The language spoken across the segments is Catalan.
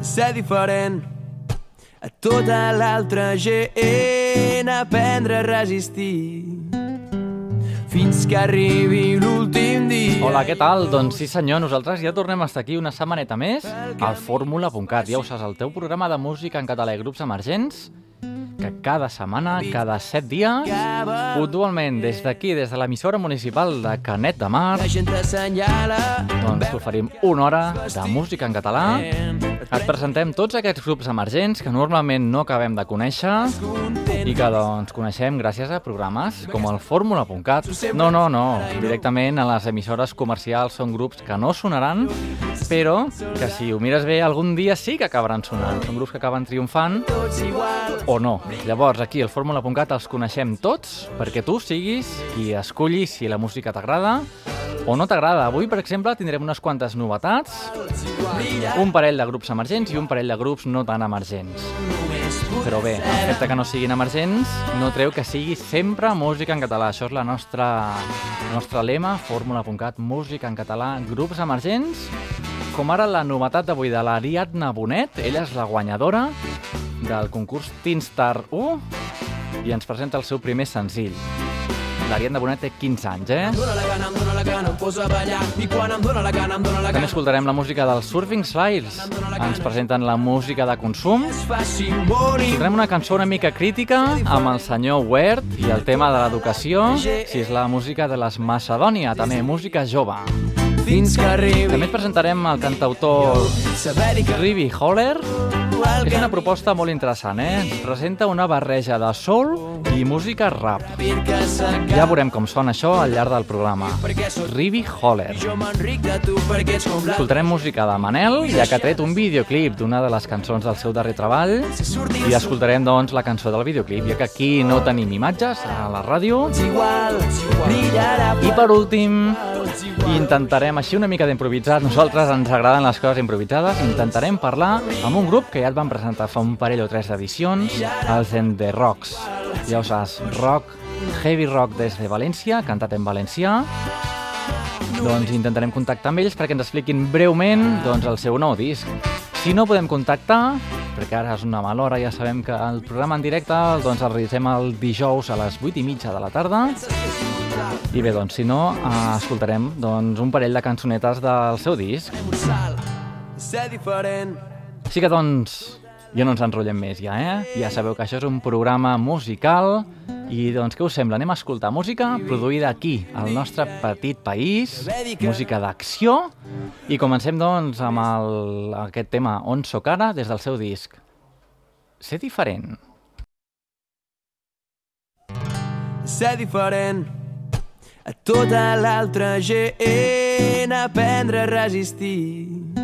ser diferent a tota l'altra gent, aprendre a resistir fins que arribi l'últim dia. Hola, què tal? Doncs sí senyor, nosaltres ja tornem a estar aquí una setmaneta més al fórmula.cat. Ja ho saps, el teu programa de música en català i grups emergents que cada setmana, cada set dies, puntualment des d'aquí, des de l'emissora municipal de Canet de Mar, doncs t'oferim una hora de música en català. Et presentem tots aquests grups emergents que normalment no acabem de conèixer i que doncs coneixem gràcies a programes com el fórmula.cat. No, no, no, directament a les emissores comercials són grups que no sonaran, però que si ho mires bé algun dia sí que acabaran sonant. Són grups que acaben triomfant o no. Llavors, aquí al fórmula.cat els coneixem tots perquè tu siguis qui escollis si la música t'agrada o no t'agrada. Avui, per exemple, tindrem unes quantes novetats, un parell de grups emergents i un parell de grups no tan emergents. Però bé, el fet que no siguin emergents no treu que sigui sempre música en català. Això és la nostra, el nostre lema, fórmula.cat, música en català, grups emergents, com ara la novetat d'avui de l'Ariadna Bonet, ella és la guanyadora del concurs Teenstar 1 i ens presenta el seu primer senzill. L'Ariadna Bonet té 15 anys, eh? També escoltarem la música dels Surfing Slides. Ens presenten la música de consum. Escoltarem una cançó una mica crítica amb el senyor Wert i el tema de l'educació, si és la música de les Macedònia, també música jove. Fins que arribi. També et presentarem el cantautor Rivi Holler, és una proposta molt interessant, eh? Ens presenta una barreja de soul i música rap. Ja veurem com sona això al llarg del programa. Rivi Holler. Escoltarem música de Manel, ja que ha tret un videoclip d'una de les cançons del seu darrer treball i escoltarem, doncs, la cançó del videoclip, ja que aquí no tenim imatges a la ràdio. I per últim, intentarem així una mica d'improvisat. Nosaltres ens agraden les coses improvisades. Intentarem parlar amb un grup que ja et van presentar fa un parell o tres edicions, els En The Rocks. Ja ho saps, rock, heavy rock des de València, cantat en valencià. Doncs intentarem contactar amb ells perquè ens expliquin breument doncs, el seu nou disc. Si no podem contactar, perquè ara és una mala hora, ja sabem que el programa en directe doncs, el realitzem el dijous a les 8 i mitja de la tarda. I bé, doncs, si no, eh, escoltarem doncs, un parell de cançonetes del seu disc. Ser diferent així que, doncs, ja no ens enrotllem més, ja, eh? Ja sabeu que això és un programa musical i, doncs, què us sembla? Anem a escoltar música produïda aquí, al nostre petit país, música d'acció, i comencem, doncs, amb el, aquest tema On soc ara, des del seu disc. Ser diferent. Ser diferent a tota l'altra gent, aprendre a resistir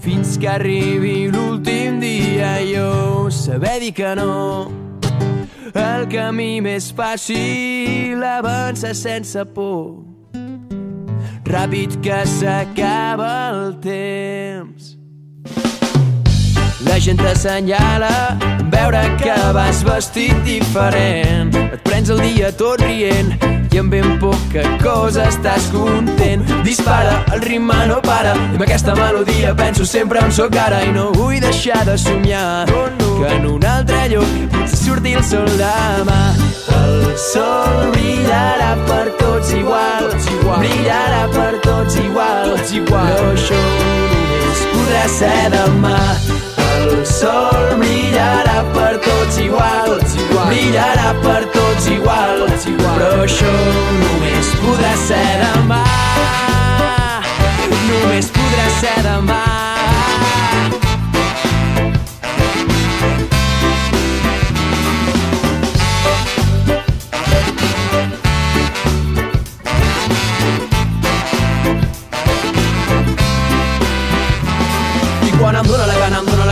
fins que arribi l'últim dia jo saber dir que no. El camí més fàcil avança sense por. Ràpid que s'acaba el temps la gent t'assenyala veure que vas vestit diferent et prens el dia tot rient i amb ben poca cosa estàs content. Dispara, el ritme no para, i amb aquesta melodia penso sempre en sóc ara i no vull deixar de somiar que en un altre lloc potser surti el sol demà. El sol brillarà per tots igual, brillarà per tots igual, tots igual. però això només podrà ser demà. El sol brillarà per tots igual, brillarà per tots igual, però això només podrà ser demà. Només podrà ser demà.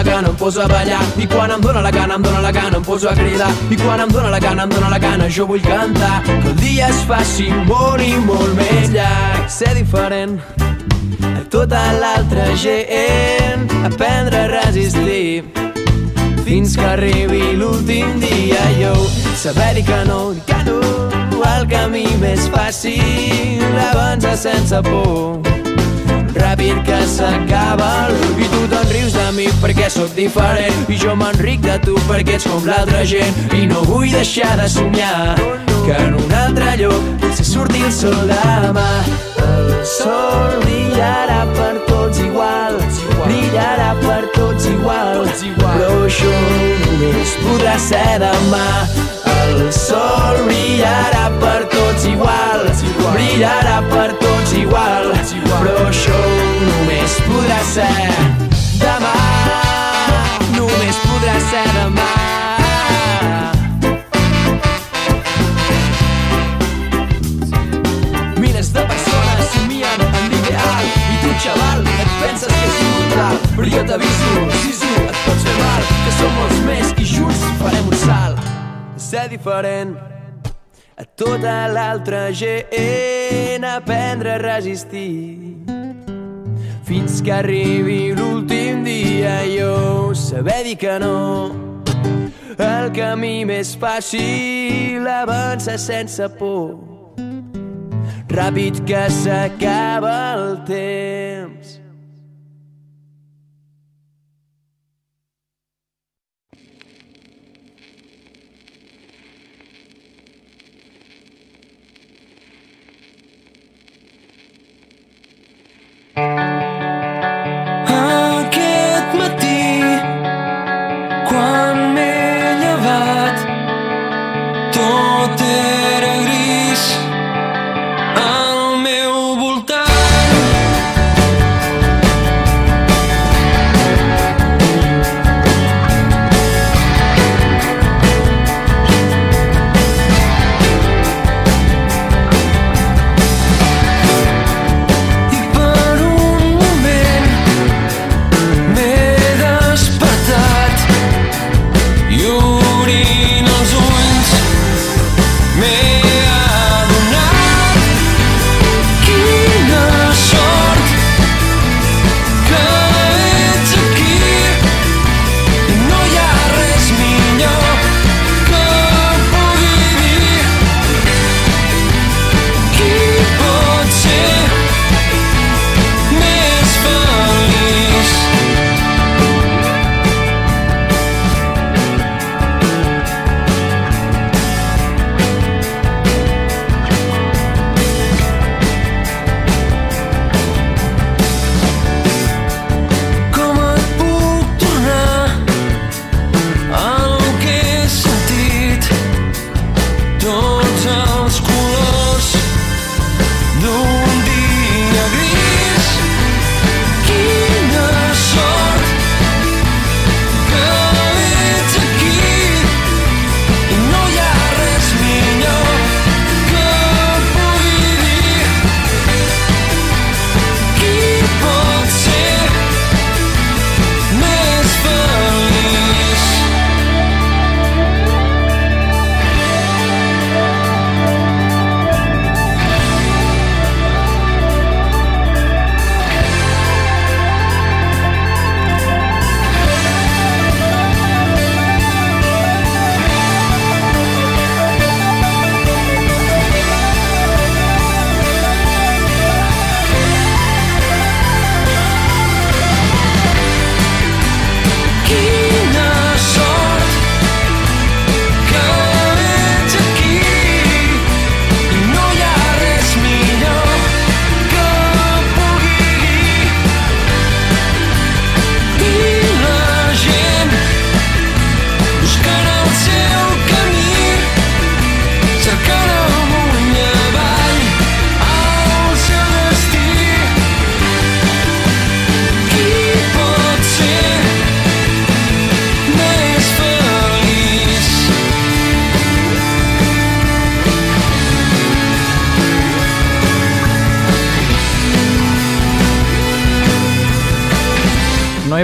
Gana, em poso a ballar. I quan em dóna la gana, em dóna la gana, em poso a cridar. I quan em dóna la gana, em dóna la gana, jo vull cantar. Que el dia es faci molt i molt més llarg. Ser diferent a tota l'altra gent. Aprendre a resistir fins que arribi l'últim dia. Jo saber dir que no, dir que no. El camí més fàcil avança sense por ràpid que s'acaba. I tu te'n rius de mi perquè sóc diferent. I jo m'enric de tu perquè ets com l'altra gent. I no vull deixar de somiar que en un altre lloc potser surti el sol demà. El sol brillarà per tots igual brillarà per tots igual. Però això només podrà ser demà. El sol brillarà per tots igual, brillarà per tots igual, però això només podrà ser demà, només podrà ser demà. Milers de persones i tu, que però jo t'aviso, sisu, et pots fer mal, que som molts més i junts farem un salt. Ser diferent tota l'altra gent aprendre a resistir. Fins que arribi l'últim dia jo saber dir que no. El camí més fàcil avança sense por. Ràpid que s'acaba el temps Aquest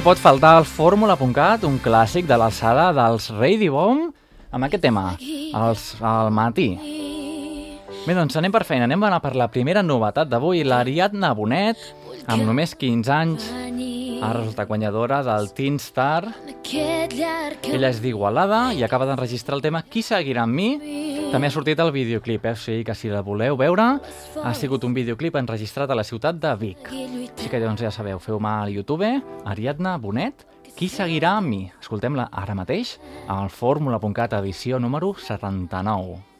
pot faltar el Fórmula.cat, un clàssic de l'alçada dels Ready Bomb, amb aquest tema, els, al matí. Bé, doncs anem per feina. Anem a per la primera novetat d'avui, l'Ariadna Bonet, amb només 15 anys, ha resultat guanyadora del Teen Star. Ella és d'Igualada i acaba d'enregistrar el tema Qui seguirà amb mi? També ha sortit el videoclip, eh? o sigui que si la voleu veure, ha sigut un videoclip enregistrat a la ciutat de Vic. Així que doncs ja sabeu, feu-me al YouTube, Ariadna Bonet, Qui seguirà amb mi? Escoltem-la ara mateix al Fórmula.cat edició número 79.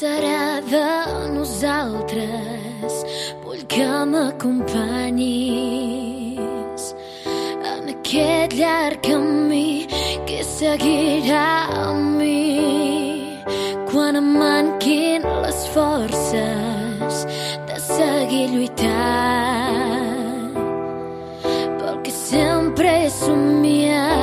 Serà de nosaltres? Vull que m'acompanyis en aquest llarg camí que seguirà amb mi quan em manquin les forces de seguir lluitant pel que sempre he somiat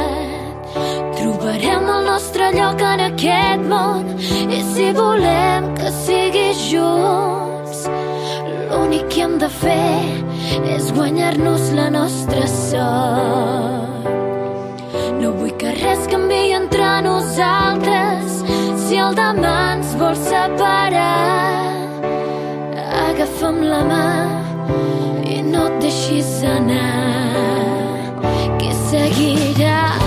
trobarem el nostre lloc en aquest món i si volem que sigui junts l'únic que hem de fer és guanyar-nos la nostra sort no vull que res canvi entre nosaltres si el demà ens vol separar. Agafa'm la mà i no et deixis anar que seguirà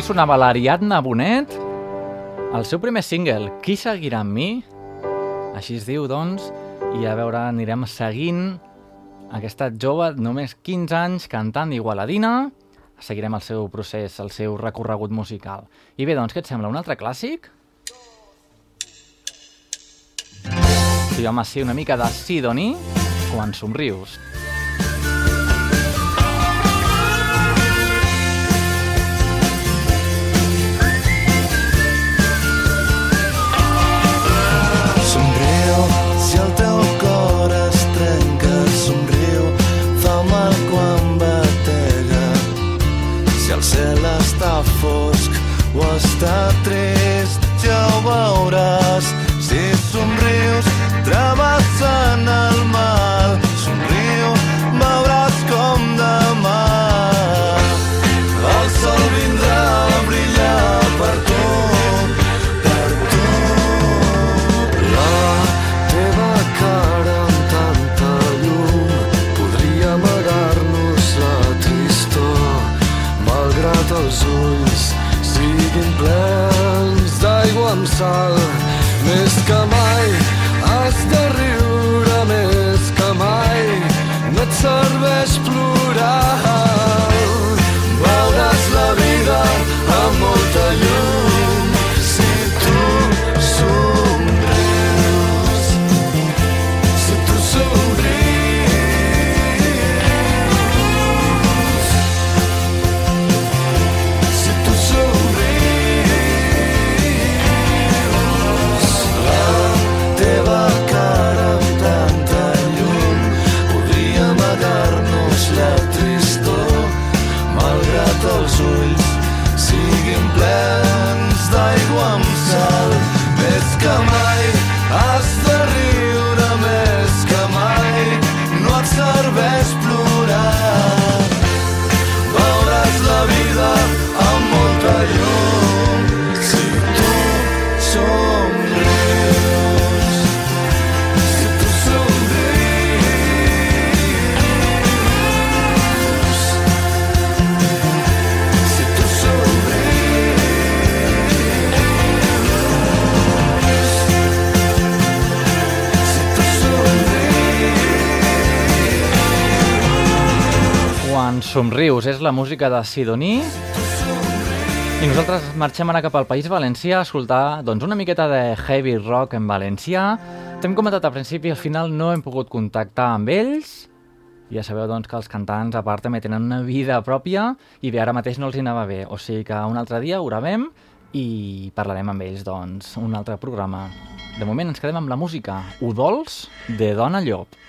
Així sonava l'Ariadna Bonet, el seu primer single, Qui seguirà amb mi? Així es diu, doncs, i a veure, anirem seguint aquesta jove, només 15 anys, cantant igualadina, seguirem el seu procés, el seu recorregut musical. I bé, doncs, què et sembla, un altre clàssic? Sí, home, sí, una mica de Sidoni, quan somrius. Està fosc o està trist, ja ho veuràs. Si somrius, travessant el mal, somriu, veuràs com demà sal. Més que mai has de riure, més que mai no et serveix plorar. Somrius és la música de Sidoní i nosaltres marxem ara cap al País Valencià a escoltar doncs, una miqueta de heavy rock en valencià. T'hem comentat al principi, al final no hem pogut contactar amb ells. Ja sabeu doncs, que els cantants, a part, també tenen una vida pròpia i bé, ara mateix no els hi anava bé. O sigui que un altre dia ho gravem i parlarem amb ells, doncs, un altre programa. De moment ens quedem amb la música Udols de Dona Llop.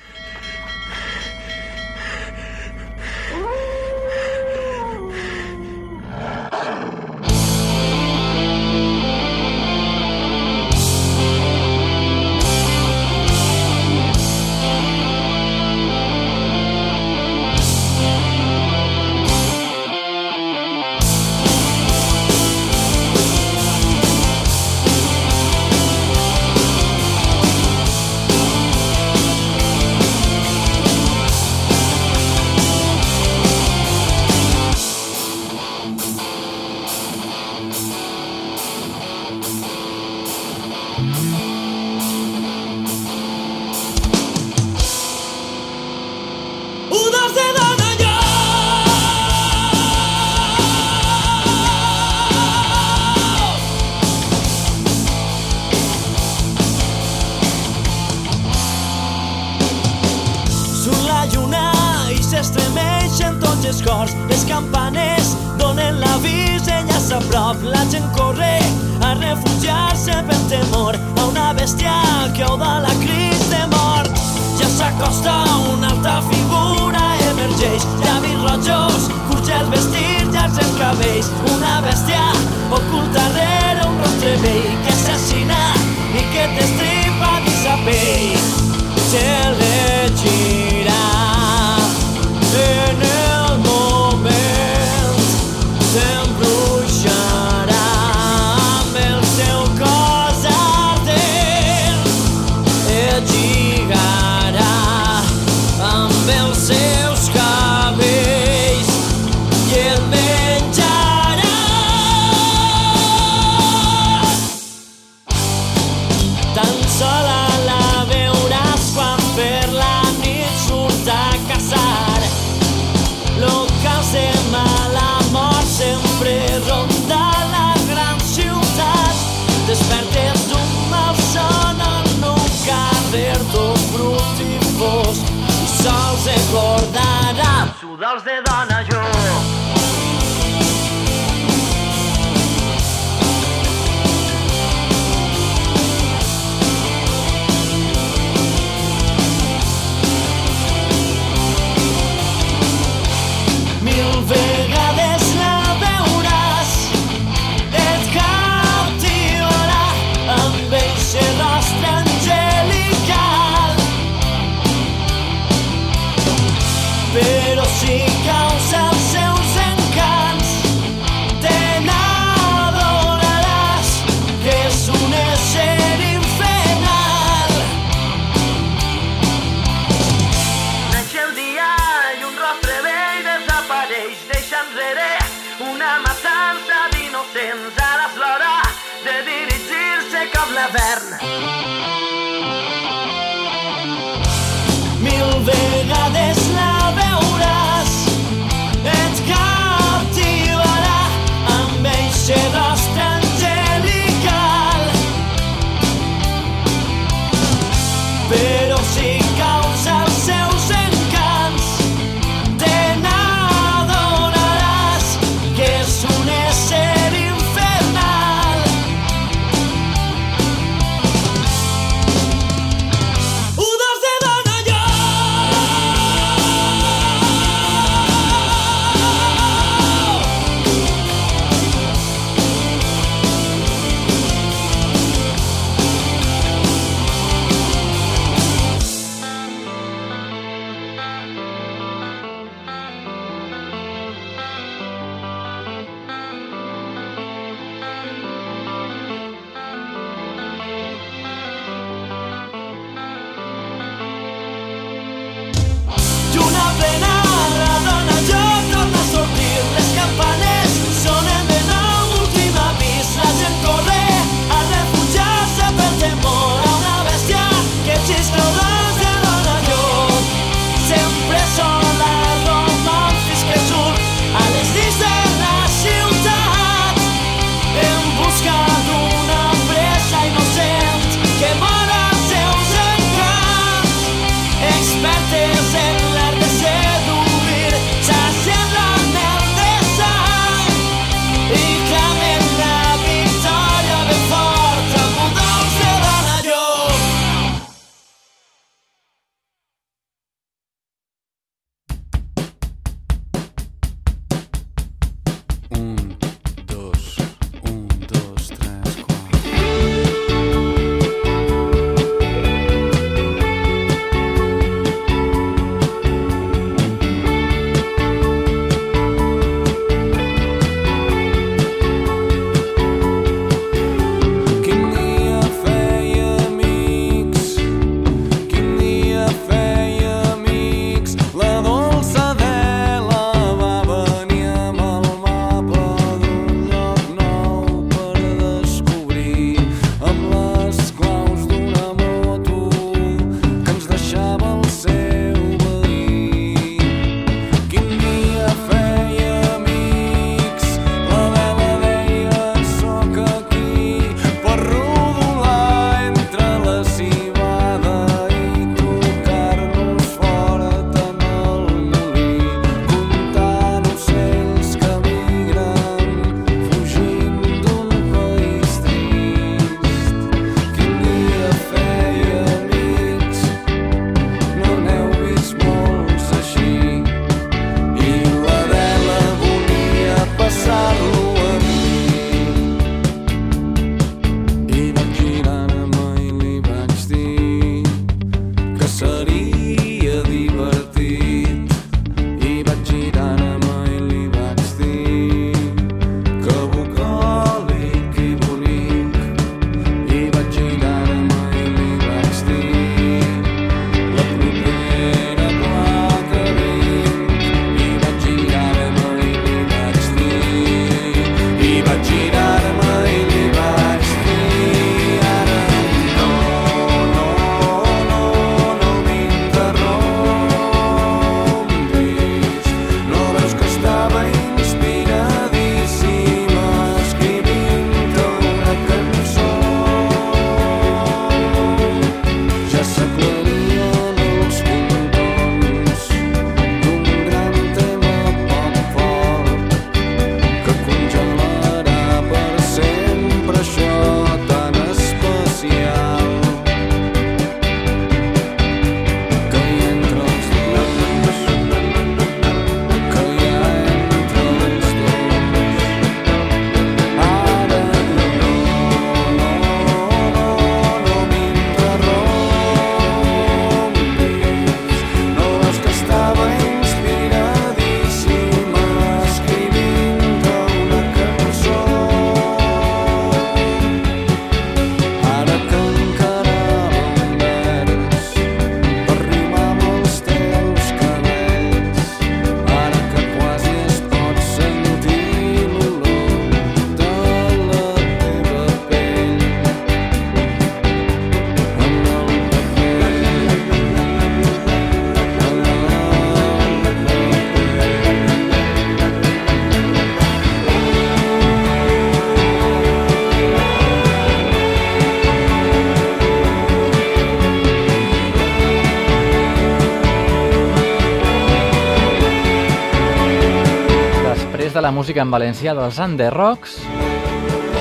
De música en valencià dels Under Rocks.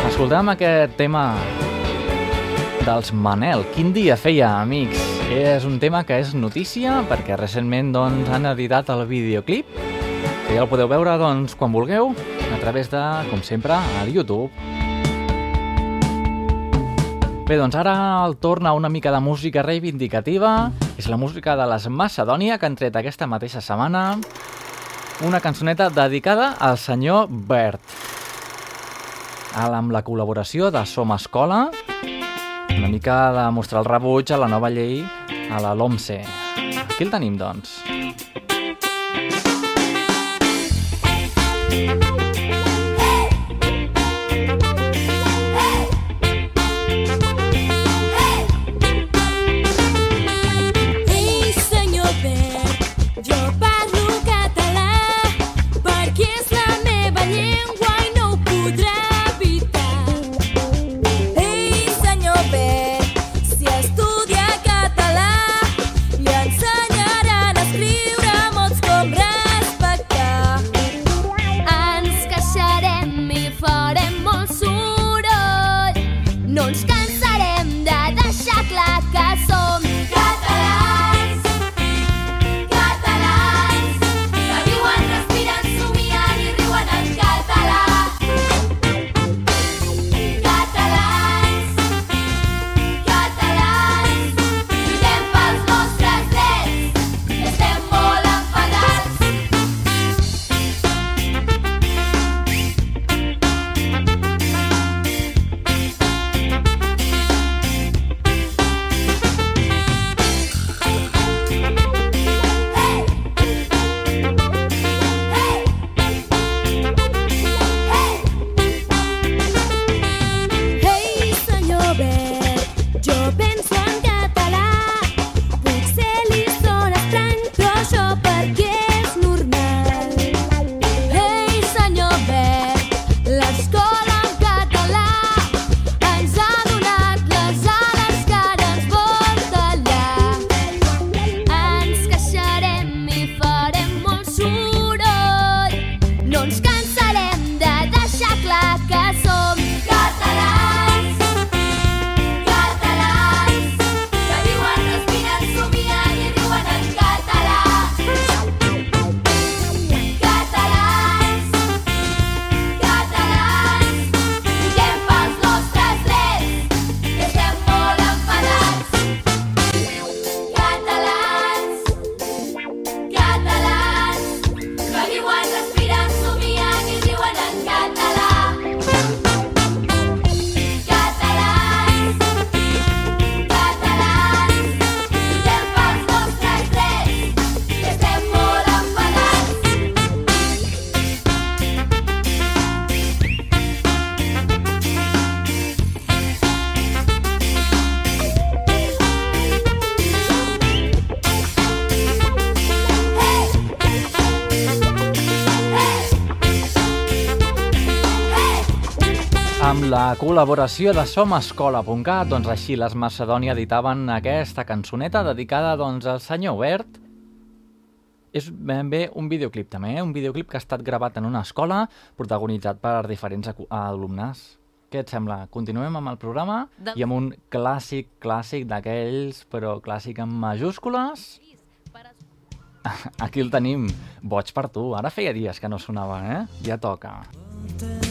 Escoltem aquest tema dels Manel. Quin dia feia, amics? És un tema que és notícia perquè recentment doncs, han editat el videoclip que ja el podeu veure doncs, quan vulgueu a través de, com sempre, al YouTube. Bé, doncs ara el torna una mica de música reivindicativa. És la música de les Macedònia que han tret aquesta mateixa setmana. Una cançoneta dedicada al senyor Bert. Amb la col·laboració de Som Escola, una mica de mostrar el rebuig a la nova llei a la LOMSE. Aquí el tenim, doncs. Ei, col·laboració de somescola.cat, doncs així les Macedònia editaven aquesta cançoneta dedicada doncs, al senyor Bert. És ben bé un videoclip també, eh? un videoclip que ha estat gravat en una escola, protagonitzat per diferents alumnes. Què et sembla? Continuem amb el programa De- i amb un clàssic, clàssic d'aquells, però clàssic amb majúscules. Aquí el tenim, boig per tu. Ara feia dies que no sonava, eh? Ja toca. Nena,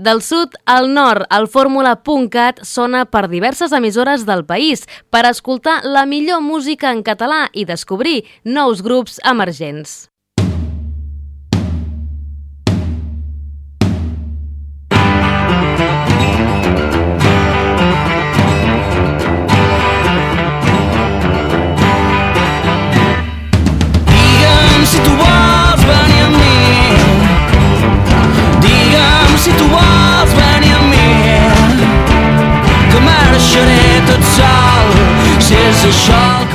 Del sud al nord, el fórmula.cat sona per diverses emissores del país per escoltar la millor música en català i descobrir nous grups emergents. shot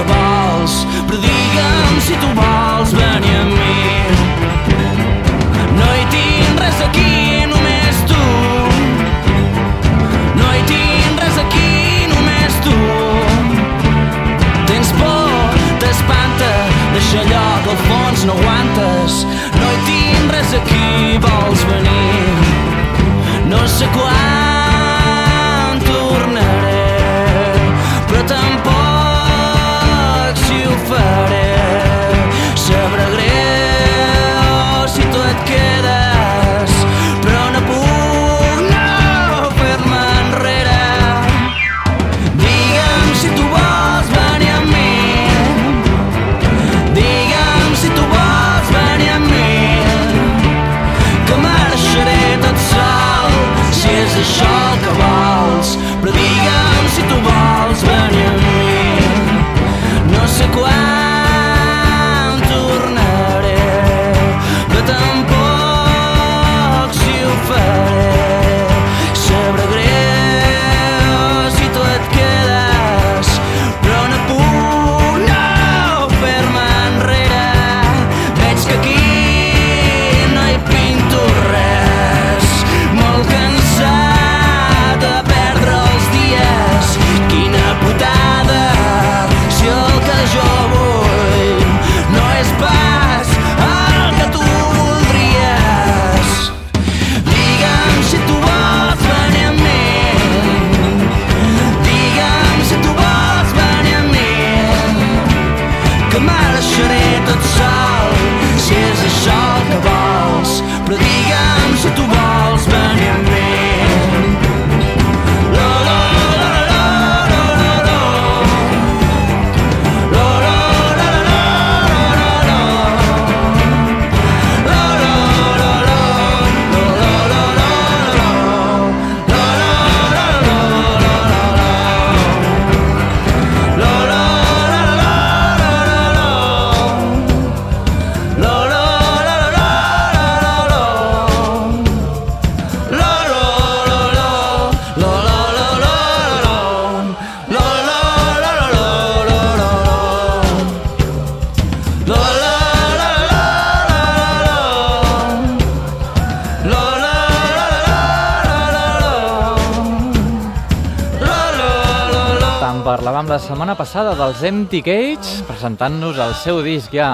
passada dels Empty Cage presentant-nos el seu disc ja.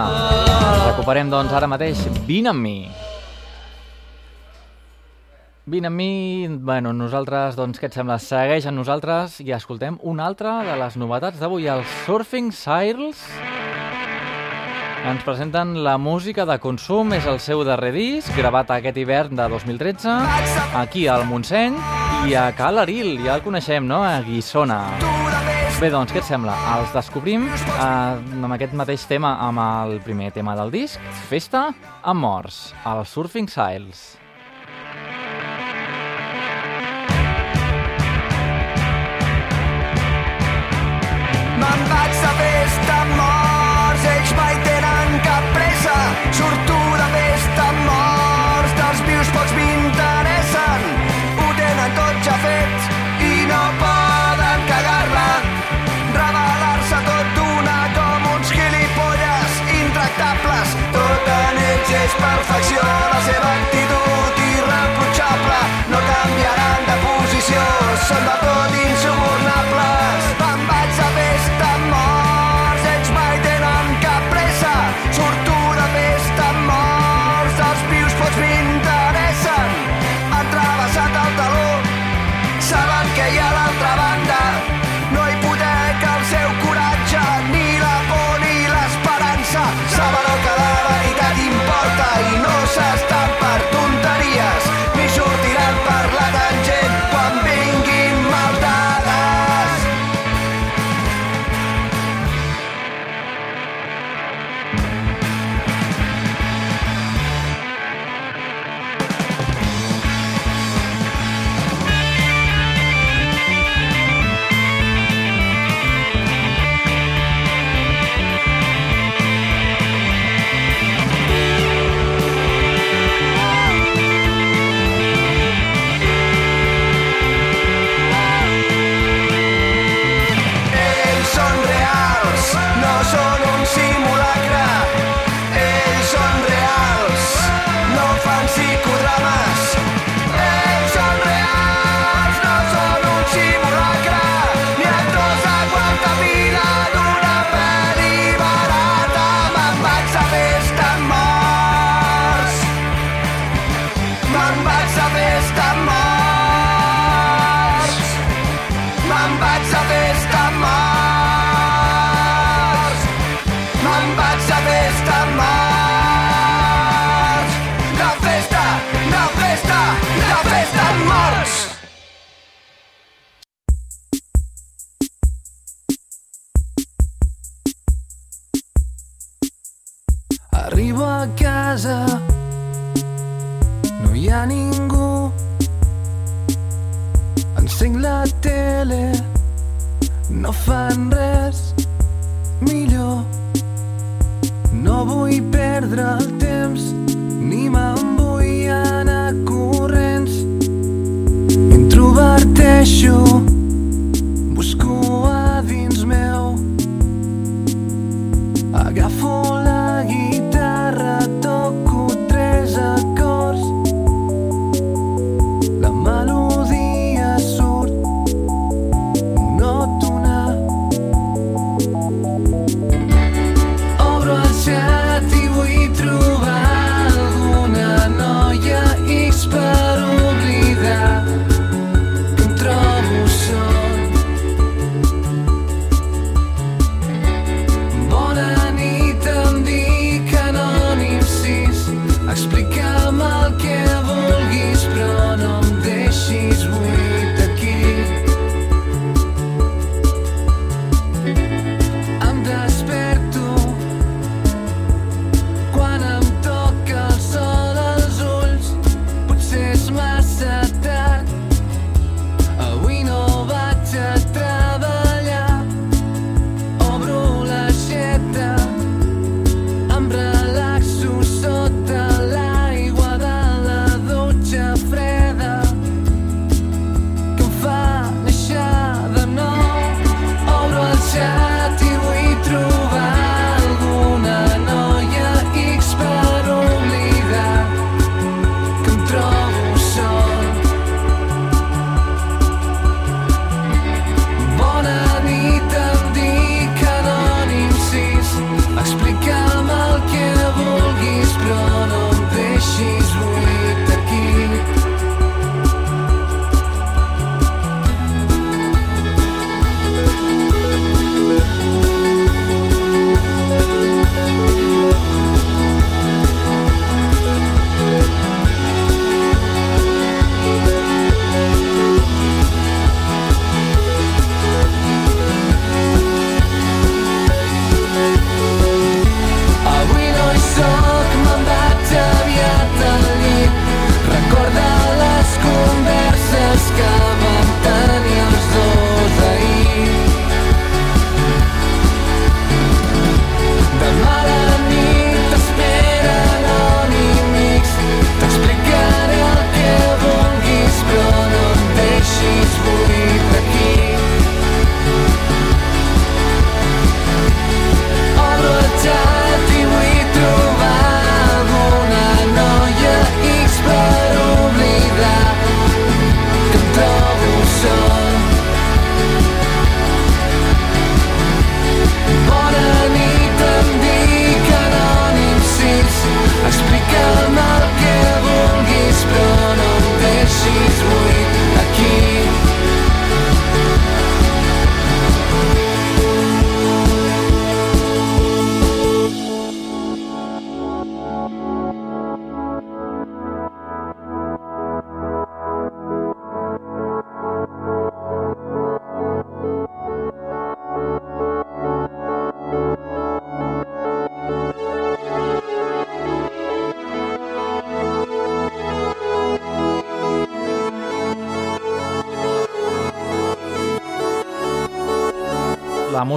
Recuperem doncs ara mateix Vine amb mi. Vine amb mi, bueno, nosaltres, doncs, què et sembla? Segueix amb nosaltres i escoltem una altra de les novetats d'avui, els Surfing Circles. Ens presenten la música de consum, és el seu darrer disc, gravat aquest hivern de 2013, aquí al Montseny i a Cal Aril, ja el coneixem, no? A Guissona. Guissona. Bé, doncs, què et sembla? Els descobrim eh, amb aquest mateix tema, amb el primer tema del disc, Festa amb morts, el Surfing Siles.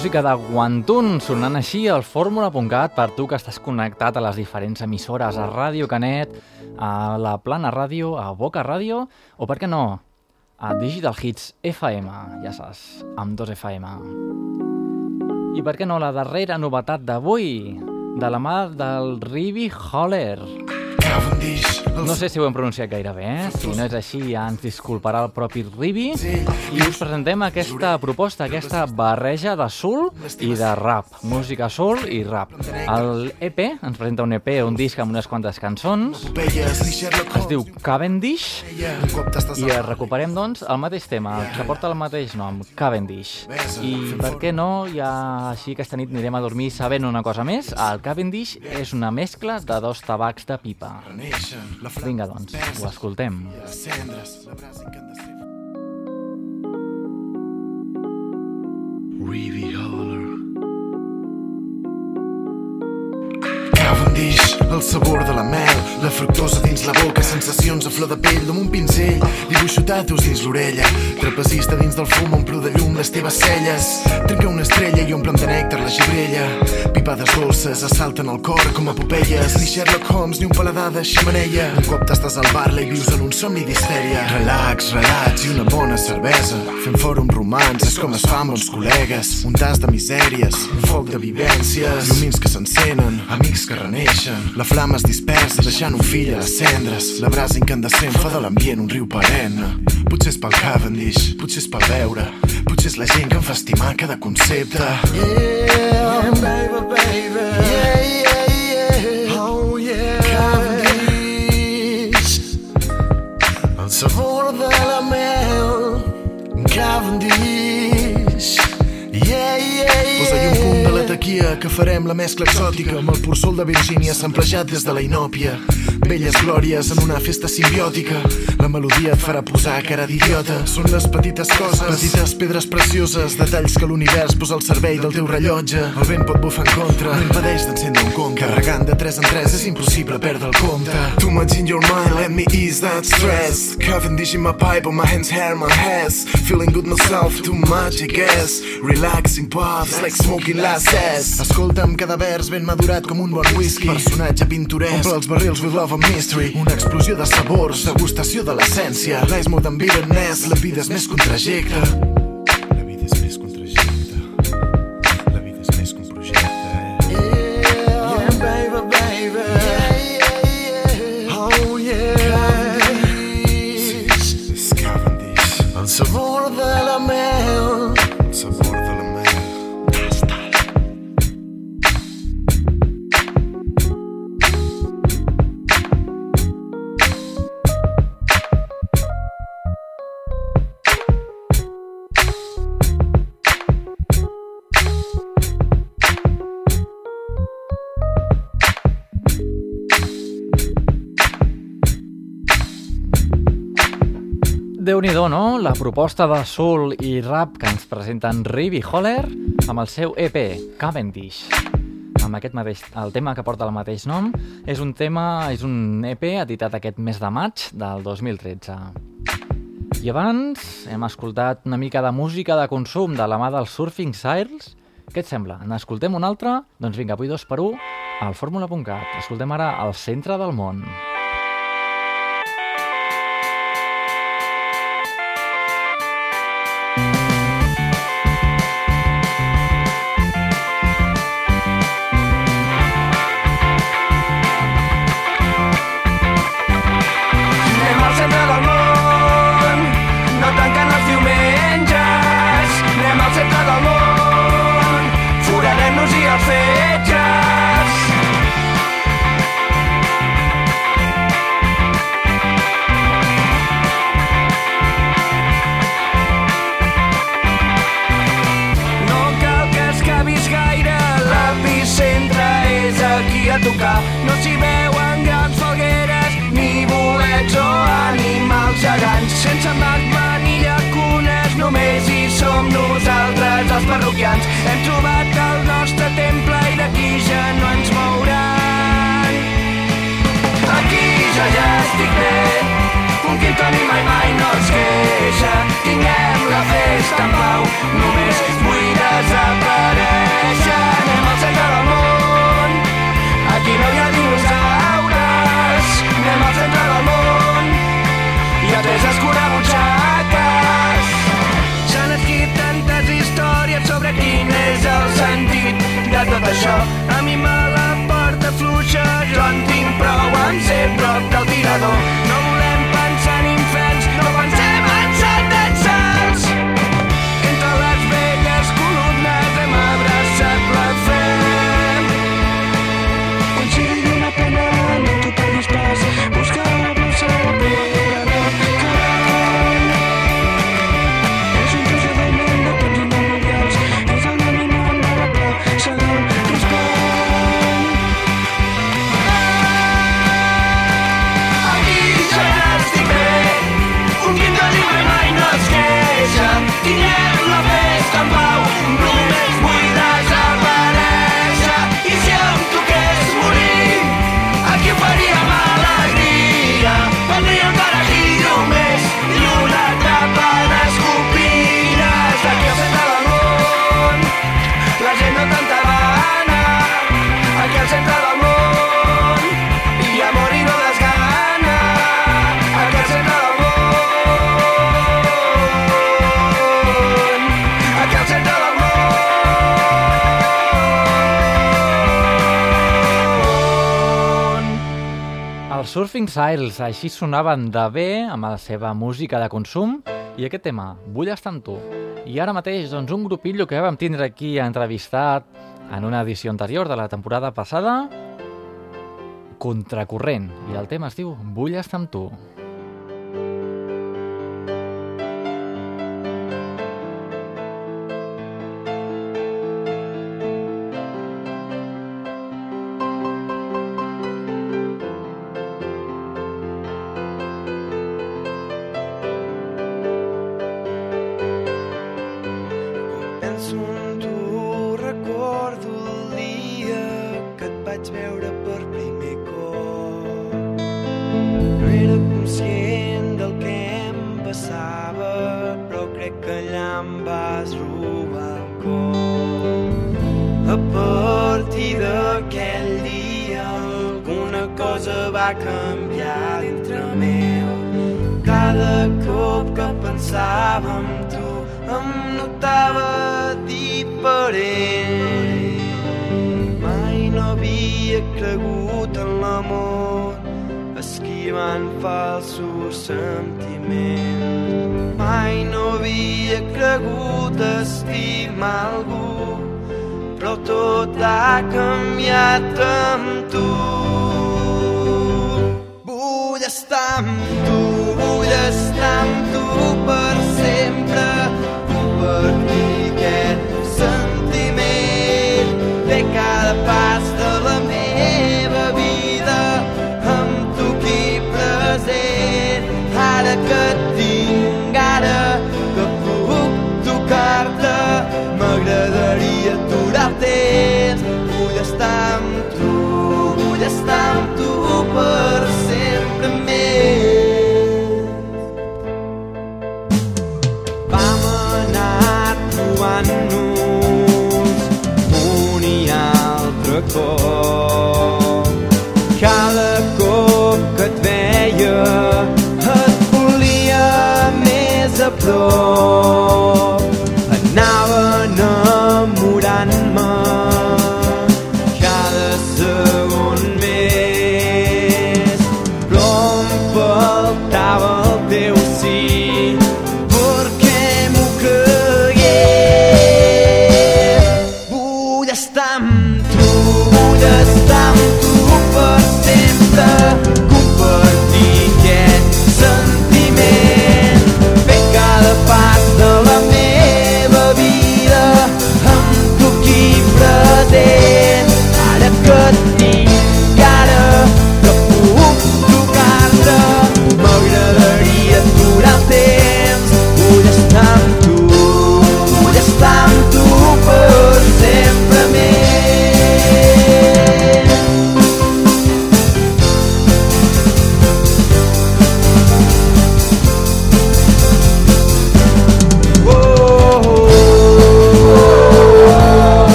Música de Guantun sonant així al fórmula.cat per tu que estàs connectat a les diferents emissores, a Ràdio Canet, a la Plana Ràdio, a Boca Ràdio, o per què no, a Digital Hits FM, ja saps, amb dos FM. I per què no, la darrera novetat d'avui, de la mà del Ribi Holler. No sé si ho hem pronunciat gaire bé, eh? Si no és així, ja ens disculparà el propi Ribi. I us presentem aquesta proposta, aquesta barreja de soul i de rap. Música soul i rap. El EP ens presenta un EP, un disc amb unes quantes cançons. Es diu Cavendish i recuperem, doncs, el mateix tema, que porta el mateix nom, Cavendish. I per què no, ja així aquesta nit anirem a dormir sabent una cosa més. El Cavendish és una mescla de dos tabacs de pipa. Vinga, doncs, ho escoltem. Cavendish. El sabor de la mel, la fructosa dins la boca, sensacions a flor de pell amb un pinzell, dibuixo tatus dins l'orella, trapezista dins del fum, omplo de llum les teves celles, trenca una estrella i omple'm de nèctar la gibrella, pipades dolces assalten el cor com a popelles, ni Sherlock Holmes ni un paladar de xamaneia, un cop t'estàs al bar-la i vius en un somni d'histèria, relax, relax i una bona cervesa, fent fora un romans, és com es fa amb bons col·legues, un tas de misèries, un foc de vivències, llumins que s'encenen, amics que reneixen, la flama es dispersa deixant un fill a les cendres, la brasa incandescent fa de l'ambient un riu perenne. Potser és pel Cavendish, potser és pel veure, potser és la gent que em fa estimar cada concepte. Yeah, baby, baby. Yeah, taquia que farem la mescla exòtica amb el pur sol de Virgínia samplejat des de la inòpia. Belles glòries en una festa simbiòtica. La melodia et farà posar cara d'idiota. Són les petites coses, petites pedres precioses, detalls que l'univers posa al servei del teu rellotge. El vent pot bufar en contra, no impedeix d'encendre un conca. Carregant de 3 en 3 és impossible perdre el compte. Too much in your mind, let me ease that stress. Cavendish in my pipe, on my hands, hair, my hands. Feeling good myself, too much, I guess. Relaxing puffs, like smoking lasses. Escolta'm cada vers ben madurat com un bon whisky. Personatge pintoresc, omple els barrils with love and mystery. Una explosió de sabors, degustació de l'essència. Life's more than bitterness, la vida és més que trajecte. Déu nhi no? La proposta de soul i rap que ens presenten Ribby Holler amb el seu EP, Cavendish. Amb aquest mateix, el tema que porta el mateix nom, és un tema, és un EP editat aquest mes de maig del 2013. I abans hem escoltat una mica de música de consum de la mà dels Surfing Siles. Què et sembla? N'escoltem un altre? Doncs vinga, avui dos per un al fórmula.cat. Escoltem ara al centre del món. Anem Surfing Siles, així sonaven de bé amb la seva música de consum i aquest tema, Vull estar amb tu. I ara mateix, doncs, un grupillo que vam tindre aquí entrevistat en una edició anterior de la temporada passada, Contracorrent, i el tema es diu Vull estar amb tu.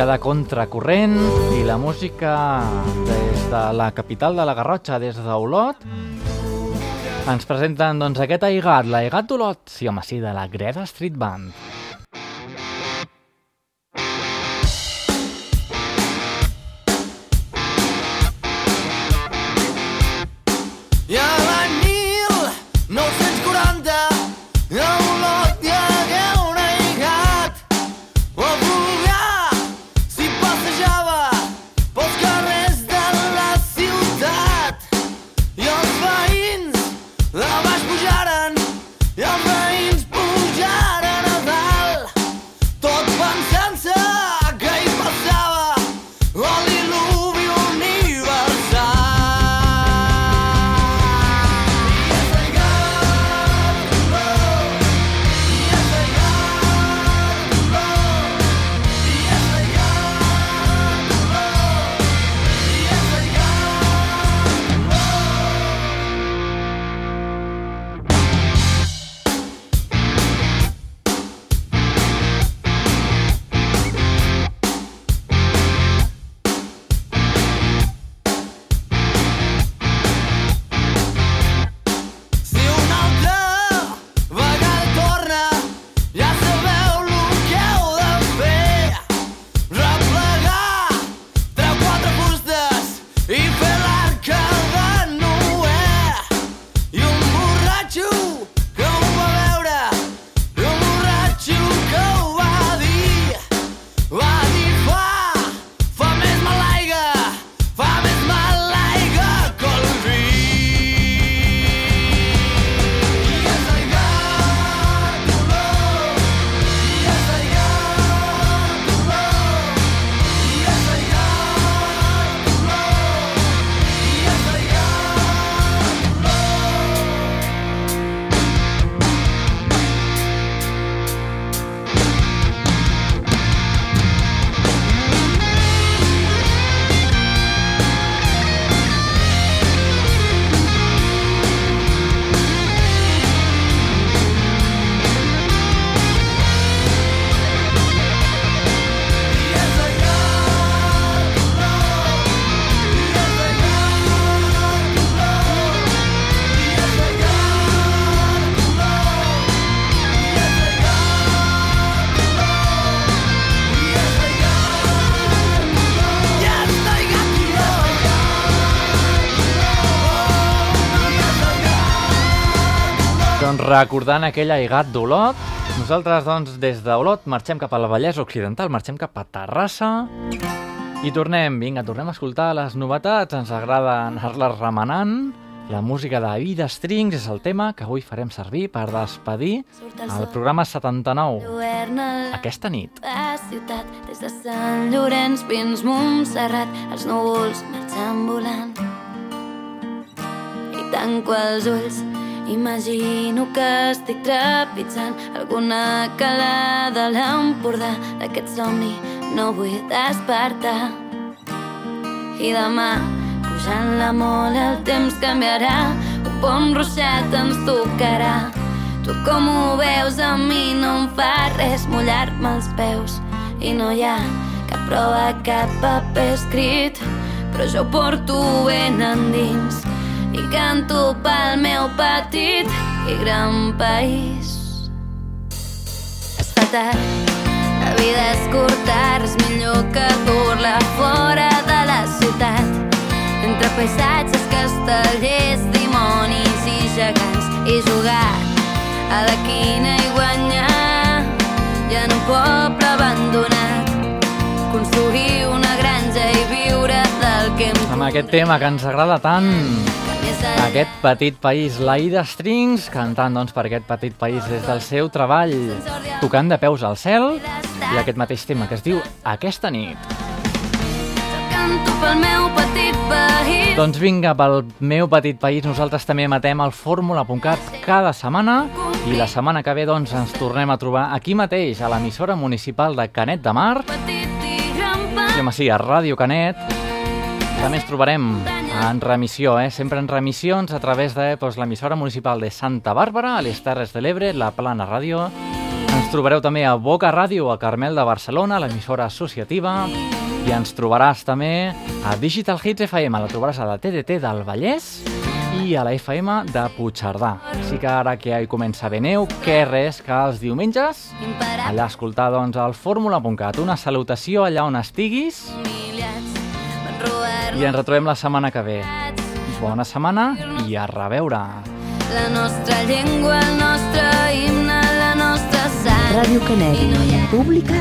música de contracorrent i la música des de la capital de la Garrotxa, des d'Olot. Ens presenten doncs, aquest Aigat, l'Aigat d'Olot, sí home, sí, de la Greda Street Band. Recordant aquell aigat d'Olot. Nosaltres, doncs, des d'Olot marxem cap a la Vallès Occidental, marxem cap a Terrassa i tornem, vinga, tornem a escoltar les novetats, ens agrada anar-les remenant. La música de Vida Strings és el tema que avui farem servir per despedir el programa 79, Lluerna aquesta nit. la ciutat des de Sant Llorenç fins Montserrat els núvols marxen volant i tanco els ulls imagino que estic trepitjant alguna calada a l'Empordà. D'aquest somni no vull despertar. I demà pujant la mola el temps canviarà. Un bon ruixat ens tocarà. Tu com ho veus a mi no em fa res mullar-me els peus. I no hi ha cap prova, cap paper escrit però jo ho porto ben endins i canto pel meu petit i gran país. Es fa tard, la vida és curta, res millor que dur-la fora de la ciutat. Entre paisatges, castellers, dimonis i gegants i jugar a la quina i guanyar i en un poble abandonat. Construir una granja i viure del que em Amb aquest tema que ens agrada tant, aquest petit país, la Ida Strings, cantant doncs, per aquest petit país des del seu treball, tocant de peus al cel, i aquest mateix tema que es diu Aquesta nit. canto pel meu petit país Doncs vinga, pel meu petit país nosaltres també matem el fórmula.cat cada setmana i la setmana que ve doncs ens tornem a trobar aquí mateix a l'emissora municipal de Canet de Mar i Sí, home, sí, a Ràdio Canet. També ens trobarem en remissió, eh? sempre en remissions a través de doncs, l'emissora municipal de Santa Bàrbara, a les Terres de l'Ebre, la Plana Ràdio. Ens trobareu també a Boca Ràdio, a Carmel de Barcelona, l'emissora associativa. I ens trobaràs també a Digital Hits FM, la trobaràs a la TDT del Vallès i a la FM de Puigcerdà. Així que ara que hi comença haver neu, què res que els diumenges allà escoltar doncs, el fórmula.cat. Una salutació allà on estiguis robar i ens retrobem la setmana que ve. Bona setmana i a reveure. la nostra llengua, el nostre himne, la nostra sang Ràdio Canet, no pública